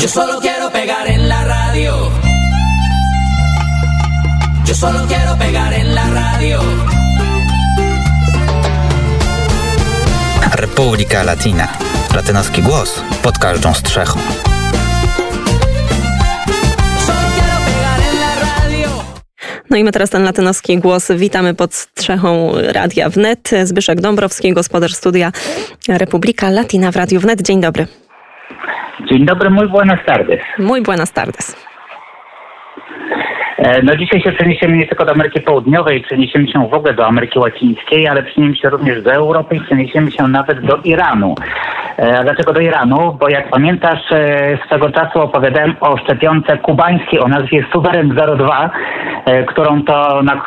Yo solo quiero pegar en la radio. Yo solo quiero pegar en la radio. Republika Latina. Latynoski głos pod każdą strzechą. No i my teraz ten latynoski głos. Witamy pod strzechą Radia Wnet. Zbyszek Dąbrowski, gospodarz studia Republika Latina w Radiu Wnet. Dzień dobry. Dzień dobry, muy buenas tardes. Muy buenas tardes. E, No dzisiaj się przeniesiemy nie tylko do Ameryki Południowej, przeniesiemy się w ogóle do Ameryki Łacińskiej, ale przeniesiemy się również do Europy i przeniesiemy się nawet do Iranu. E, A dlaczego do Iranu? Bo jak pamiętasz, e, swego czasu opowiadałem o szczepionce kubańskiej o nazwie Suweren 02, e, którą to na,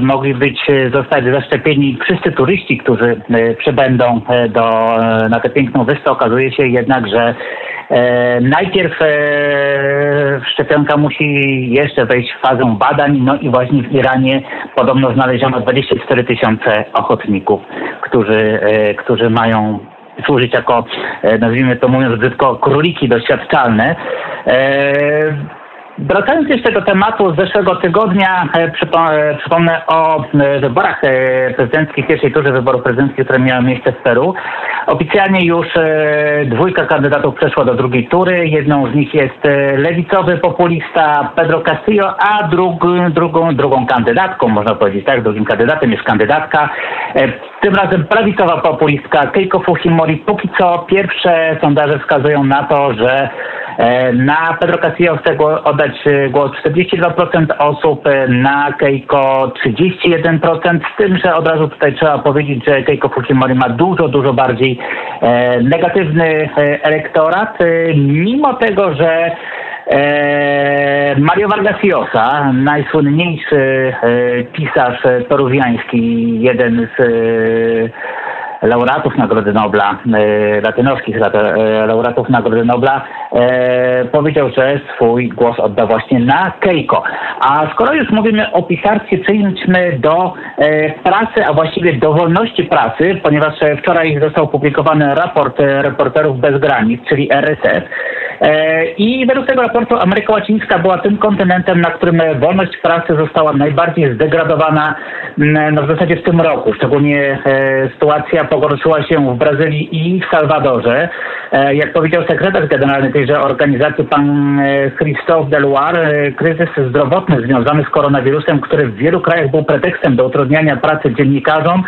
mogli być, zostać zaszczepieni wszyscy turyści, którzy przybędą do, na tę piękną wyspę. Okazuje się jednak, że najpierw e, szczepionka musi jeszcze wejść w fazę badań, no i właśnie w Iranie podobno znaleziono 24 tysiące ochotników, którzy, e, którzy mają służyć jako, e, nazwijmy to mówiąc brzydko, króliki doświadczalne. Wracając jeszcze do tematu z zeszłego tygodnia, e, e, przypomnę o e, wyborach prezydenckich, pierwszej turze wyborów prezydenckich, które miały miejsce w Peru. Oficjalnie już dwójka kandydatów przeszła do drugiej tury. Jedną z nich jest lewicowy populista Pedro Castillo, a drug, drugą, drugą kandydatką, można powiedzieć tak, drugim kandydatem jest kandydatka. Tym razem prawicowa populistka Keiko Fujimori. Póki co pierwsze sondaże wskazują na to, że Na Pedro Castillo chce oddać e, głos. 42% osób, e, na Keiko 31%, z tym, że od razu tutaj trzeba powiedzieć, że Keiko Fujimori ma dużo, dużo bardziej e, negatywny e, elektorat, e, mimo tego, że e, Mario Vargas Llosa, najsłynniejszy e, pisarz e, peruwiański, jeden z e, laureatów Nagrody Nobla, e, latynoskich lata- e, laureatów Nagrody Nobla, e, powiedział, że swój głos odda właśnie na Keiko. A skoro już mówimy o pisarstwie, przejdźmy do prasy, a właściwie do wolności prasy, ponieważ wczoraj został opublikowany raport Reporterów Bez Granic, czyli RSF. E, I według tego raportu Ameryka Łacińska była tym kontynentem, na którym wolność prasy została najbardziej zdegradowana m, no w zasadzie w tym roku. Szczególnie e, sytuacja pogorszyła się w Brazylii i w Salwadorze. E, jak powiedział sekretarz generalny tejże organizacji, pan Christophe Deloire, kryzys zdrowotny związany z koronawirusem, który w wielu krajach był pretekstem do utrudniania pracy dziennikarzom,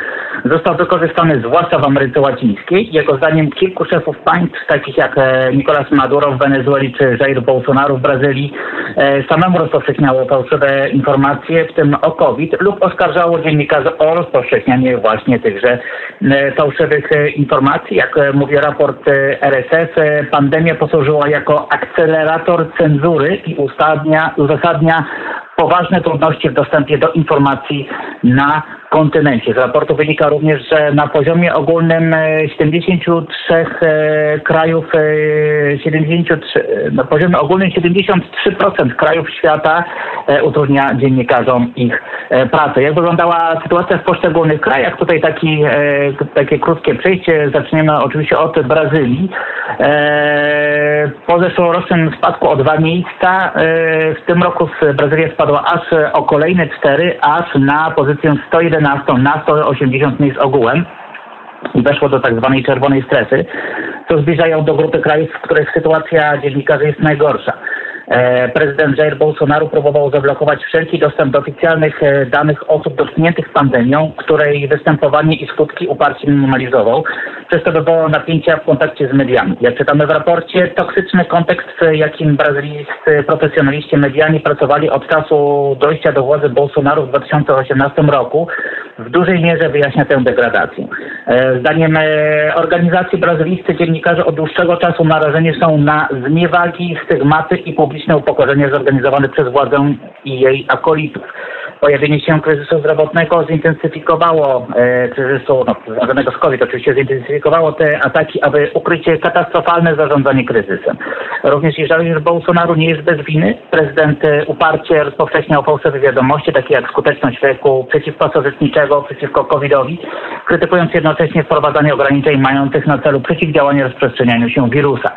został wykorzystany zwłaszcza w Ameryce Łacińskiej. Jego zdaniem kilku szefów państw, takich jak e, Nicolas Maduro w Wenezueli czy Jair Bolsonaro w Brazylii, e, samemu rozpowszechniało fałszywe informacje, w tym o COVID, lub oskarżało dziennikarzy o rozpowszechnianie właśnie tychże e, fałszywych informacji. Jak mówi raport e, pandemia posłużyła jako akcelerator cenzury i uzasadnia poważne trudności w dostępie do informacji na kontynencie. Z raportu wynika również, że na poziomie ogólnym e, 73 e, krajów, e, 73, e, na poziomie ogólnym 73% krajów świata utrudnia dziennikarzom ich pracę. Jak wyglądała sytuacja w poszczególnych krajach? Tutaj taki, takie krótkie przejście. Zaczniemy oczywiście od Brazylii. Po zeszłorocznym spadku o dwa miejsca w tym roku Brazylia spadła aż o kolejne cztery, aż na pozycję 111 na 180 miejsc ogółem i weszło do tak zwanej czerwonej strefy, co zbliża ją do grupy krajów, w których sytuacja dziennikarzy jest najgorsza. E, Prezydent Jair Bolsonaro próbował zablokować wszelki dostęp do oficjalnych e, danych osób dotkniętych pandemią, której występowanie i skutki uparcie minimalizował, przez to wywołało napięcia w kontakcie z mediami. Jak czytamy w raporcie, toksyczny kontekst, w jakim brazylijscy profesjonaliści medialni pracowali od czasu dojścia do władzy Bolsonaro w 2018 roku, w dużej mierze wyjaśnia tę degradację. E, Zdaniem e, organizacji brazylijscy dziennikarze od dłuższego czasu narażeni są na zniewagi, stygmaty i publiczne upokorzenie zorganizowane przez władzę i jej akolitów. Pojawienie się kryzysu zdrowotnego zintensyfikowało e, kryzysu no, związanego z COVID, oczywiście zintensyfikowało te ataki, aby ukryć katastrofalne zarządzanie kryzysem. Również jeżeli Bolsonaro nie jest bez winy, prezydent e, uparcie rozpowszechniał fałszywe wiadomości, takie jak skuteczność leku przeciwpasożytniczego przeciwko COVID-owi, krytykując jednocześnie wprowadzanie ograniczeń mających na celu przeciwdziałanie rozprzestrzenianiu się wirusa.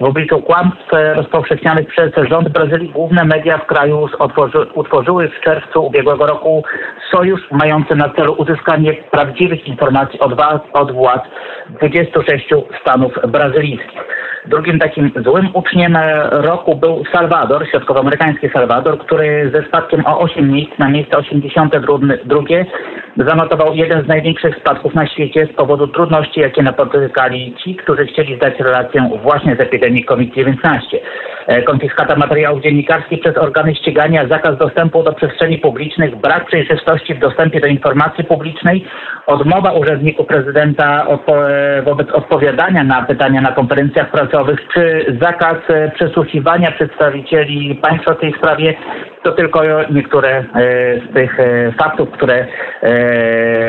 W obliczu kłamstw rozpowszechnianych przez rząd Brazylii główne media w kraju otworzy, utworzyły w czerwcu ubiegłego roku sojusz mający na celu uzyskanie prawdziwych informacji od, od władz 26 stanów brazylijskich. Drugim takim złym uczniem roku był Salwador, środkowoamerykański Salwador, który ze spadkiem o 8 miejsc na miejsce 82 zanotował jeden z największych spadków na świecie z powodu trudności, jakie napotykali ci, którzy chcieli zdać relację właśnie z epidemii COVID-19. E, konfiskata materiałów dziennikarskich przez organy ścigania, zakaz dostępu do przestrzeni publicznych, brak przejrzystości w dostępie do informacji publicznej, odmowa urzędników prezydenta e, wobec odpowiadania na pytania na konferencjach prasowych, czy zakaz e, przesłuchiwania przedstawicieli państwa w tej sprawie, to tylko niektóre z tych faktów, które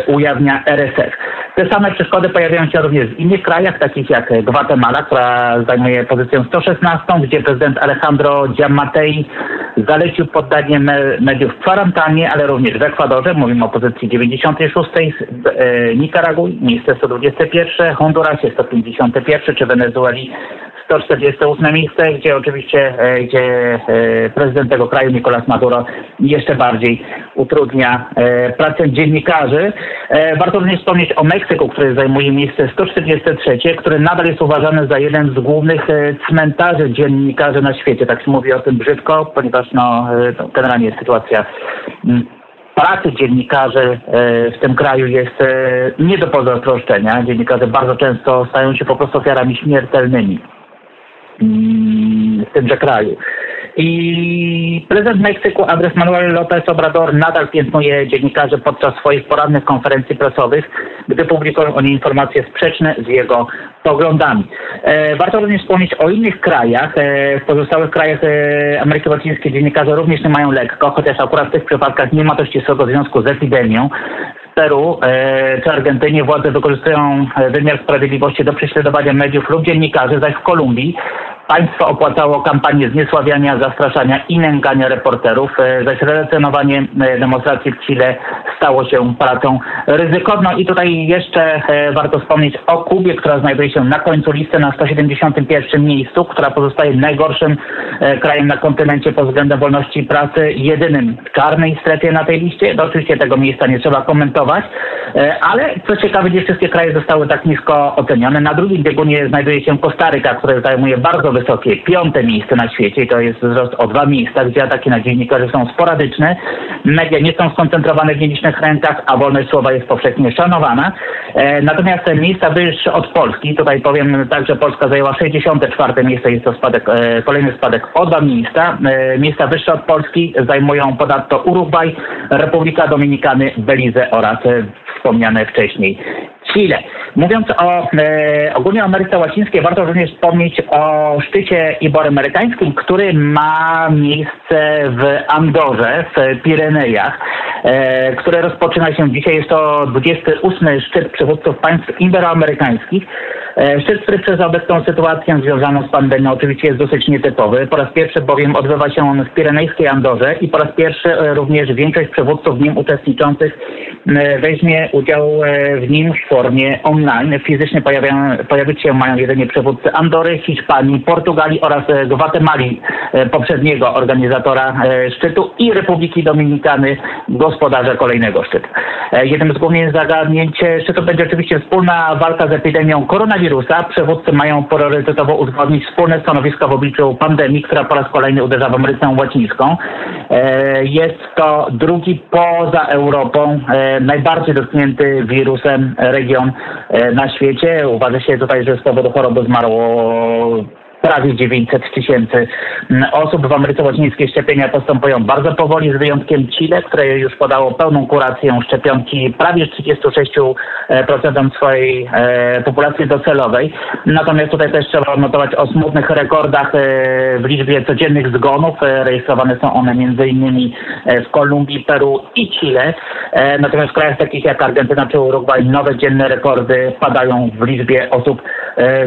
ujawnia RSF. Te same przeszkody pojawiają się również w innych krajach, takich jak Gwatemala, która zajmuje pozycję 116, gdzie prezydent Alejandro Giammattei zalecił poddanie mediów w kwarantannie, ale również w Ekwadorze, mówimy o pozycji 96, e, Nikaragui, miejsce 121, Hondurasie 151, czy Wenezueli 148 miejsce, gdzie oczywiście e, gdzie e, prezydent tego kraju Nicolas Maduro jeszcze bardziej utrudnia e, pracę dziennikarzy. Warto również wspomnieć o Meksyku, który zajmuje miejsce 143, który nadal jest uważany za jeden z głównych cmentarzy dziennikarzy na świecie. Tak się mówi o tym brzydko, ponieważ no, generalnie sytuacja mm, pracy dziennikarzy w tym kraju jest nie do pozazdroszczenia. Dziennikarze bardzo często stają się po prostu ofiarami śmiertelnymi. Mm, w tymże kraju. I prezydent Meksyku Andrés Manuel López Obrador nadal piętnuje dziennikarzy podczas swoich porannych konferencji prasowych, gdy publikują oni informacje sprzeczne z jego poglądami. E, warto również wspomnieć o innych krajach. E, w pozostałych krajach e, Ameryki Łacińskiej dziennikarze również nie mają lekko, chociaż akurat w tych przypadkach nie ma to ścisłego związku z epidemią. Peru e, czy Argentynie władze wykorzystują e, wymiar sprawiedliwości do prześladowania mediów lub dziennikarzy, zaś w Kolumbii Państwo opłacało kampanię zniesławiania, zastraszania i nękania reporterów, e, zaś relacjonowanie e, demonstracji w Chile stało się pracą ryzykowną. I tutaj jeszcze e, warto wspomnieć o Kubie, która znajduje się na końcu listy na 171 miejscu, która pozostaje najgorszym krajem na kontynencie pod względem wolności pracy, jedynym w czarnej strefie na tej liście. No, oczywiście tego miejsca nie trzeba komentować, ale co ciekawe, nie wszystkie kraje zostały tak nisko ocenione. Na drugim biegunie znajduje się Kostaryka, która zajmuje bardzo wysokie, piąte miejsce na świecie i to jest wzrost o dwa miejsca, gdzie ataki na dziennikarzy są sporadyczne, media nie są skoncentrowane w nielicznych rękach, a wolność słowa jest powszechnie szanowana. E, natomiast miejsca wyższe od Polski, tutaj powiem tak, że Polska zajęła 64. miejsce, jest to spadek, e, kolejny spadek o dwa miejsca. E, miejsca wyższe od Polski zajmują ponadto Urugwaj, Republika Dominikany, Belize oraz e, wspomniane wcześniej Chile. Mówiąc o e, ogólnie Ameryce Łacińskiej, warto również wspomnieć o szczycie iberoamerykańskim, który ma miejsce w Andorze, w Pirenejach, e, który rozpoczyna się dzisiaj. Jest to 28. szczyt przywódców państw iberoamerykańskich. E, który przez obecną sytuację związaną z pandemią oczywiście jest dosyć nietypowy. Po raz pierwszy bowiem odbywa się on w Pirenejskiej Andorze i po raz pierwszy e, również większość przywódców w nim uczestniczących e, weźmie udział w nim w formie online. Fizycznie pojawić się mają jedynie przywódcy Andory, Hiszpanii, Portugalii oraz Gwatemali, poprzedniego organizatora szczytu i Republiki Dominikany, gospodarza kolejnego szczytu. Jednym z głównych zagadnień szczytu będzie oczywiście wspólna walka z epidemią koronawirusa, koronawirusa przywódcy mają priorytetowo uzgodnić wspólne stanowiska w obliczu pandemii, która po raz kolejny uderza w Amerykę Łacińską. E, jest to drugi poza Europą e, najbardziej dotknięty wirusem region e, na świecie. Uważa się tutaj, że z powodu choroby zmarło prawie 900 tysięcy mm, osób. W Ameryce Łacińskiej szczepienia postępują bardzo powoli, z wyjątkiem Chile, które już podało pełną kurację szczepionki prawie 36% swojej e, populacji docelowej. Natomiast tutaj też trzeba odnotować o smutnych rekordach e, w liczbie codziennych zgonów. E, rejestrowane są one m.in. w Kolumbii, Peru i Chile. Natomiast w krajach takich jak Argentyna czy Urugwaj nowe dzienne rekordy padają w liczbie osób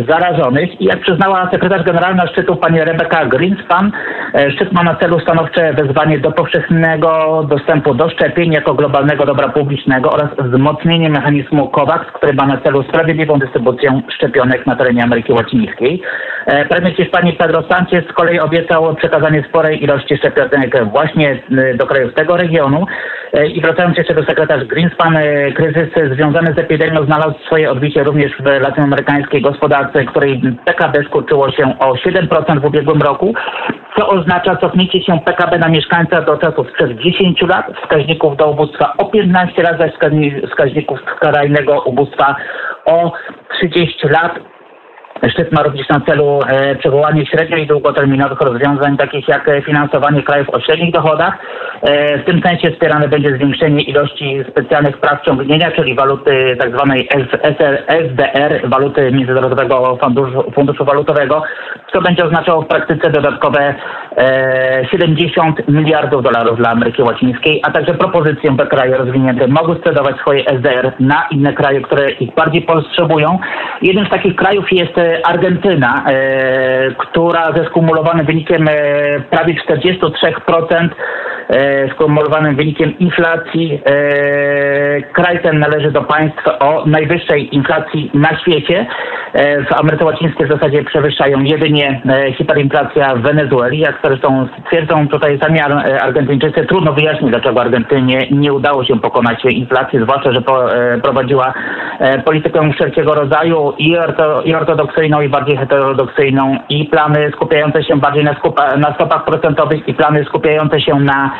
zarażonych. I jak przyznała sekretarz generalna szczytu pani Rebecca Greenspan, E, Szczyt ma na celu stanowcze wezwanie do powszechnego dostępu do szczepień jako globalnego dobra publicznego oraz wzmocnienie mechanizmu COVAX, który ma na celu sprawiedliwą dystrybucję szczepionek na terenie Ameryki Łacińskiej. E, Premier Hiszpanii Pedro Sanchez z kolei obiecał przekazanie sporej ilości szczepionek właśnie e, do krajów tego regionu. E, I wracając jeszcze do sekretarz Greenspan, e, kryzys związany z epidemią znalazł swoje odbicie również w latynoamerykańskiej gospodarce, której PKB skurczyło się o 7% w ubiegłym roku, co oznacza cofnięcie się PKB na mieszkańca do czasów sprzed 10 lat, wskaźników do ubóstwa o 15 lat, zaś wskaźni- wskaźników skrajnego ubóstwa o 30 lat. Szczyt ma również na celu e, przywołanie średnio i długoterminowych rozwiązań, takich jak e, finansowanie krajów o średnich dochodach. E, w tym sensie wspierane będzie zwiększenie ilości specjalnych praw ciągnienia, czyli waluty tzw. SDR, waluty Międzynarodowego Funduszu, Funduszu Walutowego, co będzie oznaczało w praktyce dodatkowe e, 70 miliardów dolarów dla Ameryki Łacińskiej, a także propozycję, by kraje rozwinięte mogły sprzedawać swoje SDR na inne kraje, które ich bardziej potrzebują. Jednym z takich krajów jest Argentyna, e, która ze skumulowanym wynikiem e, prawie 43% e, skumulowanym wynikiem inflacji. E, kraj ten należy do państw o najwyższej inflacji na świecie. E, w Ameryce Łacińskiej w zasadzie przewyższają jedynie e, hiperinflacja w Wenezueli. Jak zresztą twierdzą tutaj sami Ar- e, Argentyńczycy, trudno wyjaśnić, dlaczego Argentynie nie udało się pokonać inflacji, zwłaszcza, że e, prowadziła e, politykę wszelkiego rodzaju i, orto, i ortodoksyjną, i bardziej heterodoksyjną, i plany skupiające się bardziej na, skupa, na stopach procentowych, i plany skupiające się na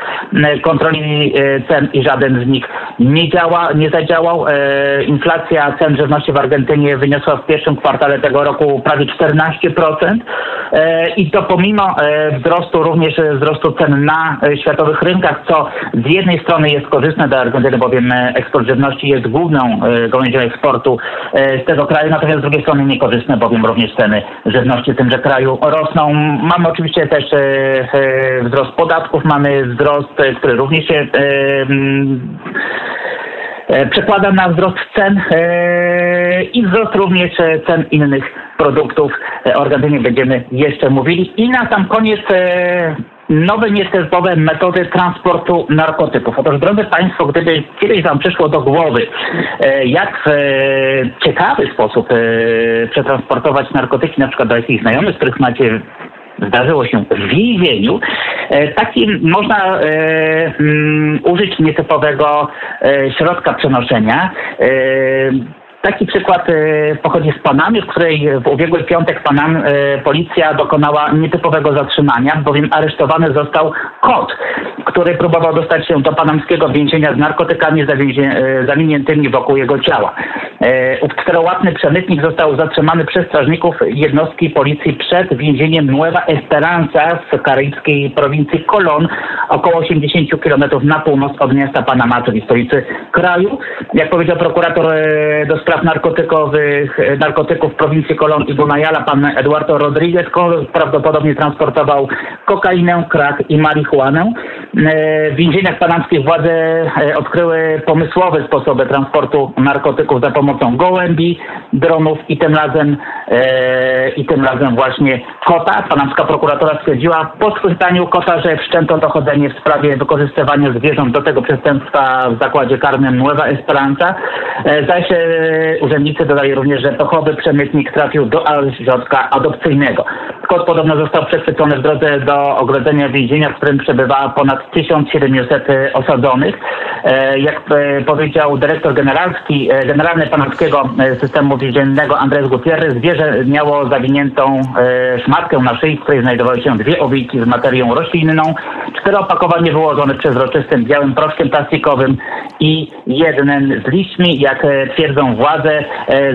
kontroli e, cen i żaden z nich nie działa, nie zadziałał. E, Inflacja cen żywności w Argentynie wyniosła w pierwszym kwartale tego roku prawie 14% E, i to pomimo e, wzrostu, również e, wzrostu cen na e, światowych rynkach, co z jednej strony jest korzystne dla Argentyny, bowiem e, eksport żywności jest główną e, gałęzią eksportu e, z tego kraju, natomiast z drugiej strony niekorzystne, bowiem również ceny żywności w tymże kraju rosną. Mamy oczywiście też e, e, wzrost podatków, mamy wzrost, e, który również się e, e, przekłada na wzrost cen i wzrost również cen innych produktów. O Argentynie będziemy jeszcze mówili. I na sam koniec nowe nietestowe metody transportu narkotyków. Otóż, drodzy Państwo, gdyby kiedyś Wam przyszło do głowy, jak w ciekawy sposób przetransportować narkotyki, na przykład do jakichś znajomych, których macie zdarzyło się w więzieniu, e, takim można e, mm, użyć nietypowego e, środka przenoszenia. Taki przykład e, pochodzi z Panamy, w której w ubiegły piątek Panam, e, policja dokonała nietypowego zatrzymania, bowiem aresztowany został kot, który próbował dostać się do panamskiego więzienia z narkotykami e, zawiniętymi wokół jego ciała. Ów czterołapny przemytnik został zatrzymany przez strażników jednostki policji przed więzieniem Nueva Esperanza w karaibskiej prowincji Colon, około 80 km na północ od miasta Panama, czyli stolicy kraju. Jak powiedział prokurator do spraw narkotykowych, e, narkotyków w prowincji Colon i pan Eduardo Rodriguez, ko- prawdopodobnie transportował kokainę, krak i marihuanę. W więzieniach panamskich władze e, odkryły pomysłowe sposoby transportu narkotyków za pomocą gołębi, dronów i tym razem e, i tym razem właśnie kota. Panamska prokuratura stwierdziła po schwytaniu kota, że wszczęto dochodzenie w sprawie wykorzystywania zwierząt do tego przestępstwa w zakładzie karnym Nueva Esperanza. E, Zaś urzędnicy dodali również, że pechowy przemytnik trafił do ośrodka adopcyjnego. Kot podobno został przechwycony w drodze do ogrodzenia więzienia, w którym przebywa ponad 1700 osadzonych. E, Jak e, powiedział dyrektor generalski, e, generalny panamskiego e, systemu więziennego Andres Gutierrez, zwierzę miało zawiniętą szmatkę na szyi, w której znajdowały się dwie owiki z materią roślinną, cztery opakowanie wyłożone przezroczystym białym proszkiem plastikowym i jeden z liśćmi, jak twierdzą władze,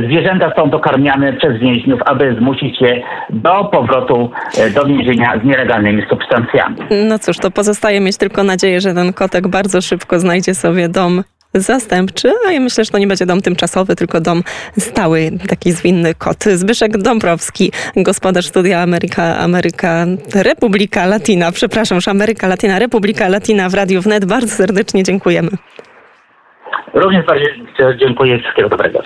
zwierzęta są dokarmiane przez więźniów, aby zmusić je do powrotu do więzienia z nielegalnymi substancjami. No cóż, to pozostaje mieć tylko nadzieję, że ten kotek bardzo szybko znajdzie sobie dom zastępczy, a ja myślę, że to nie będzie dom tymczasowy, tylko dom stały, taki zwinny kot. Zbyszek Dąbrowski, gospodarz studia Ameryka, Ameryka, Republika Latina, przepraszam, już Ameryka Latina, Republika Latina w Radiu Wnet. Bardzo serdecznie dziękujemy. Również bardzo dziękuję. Wszystkiego dobrego.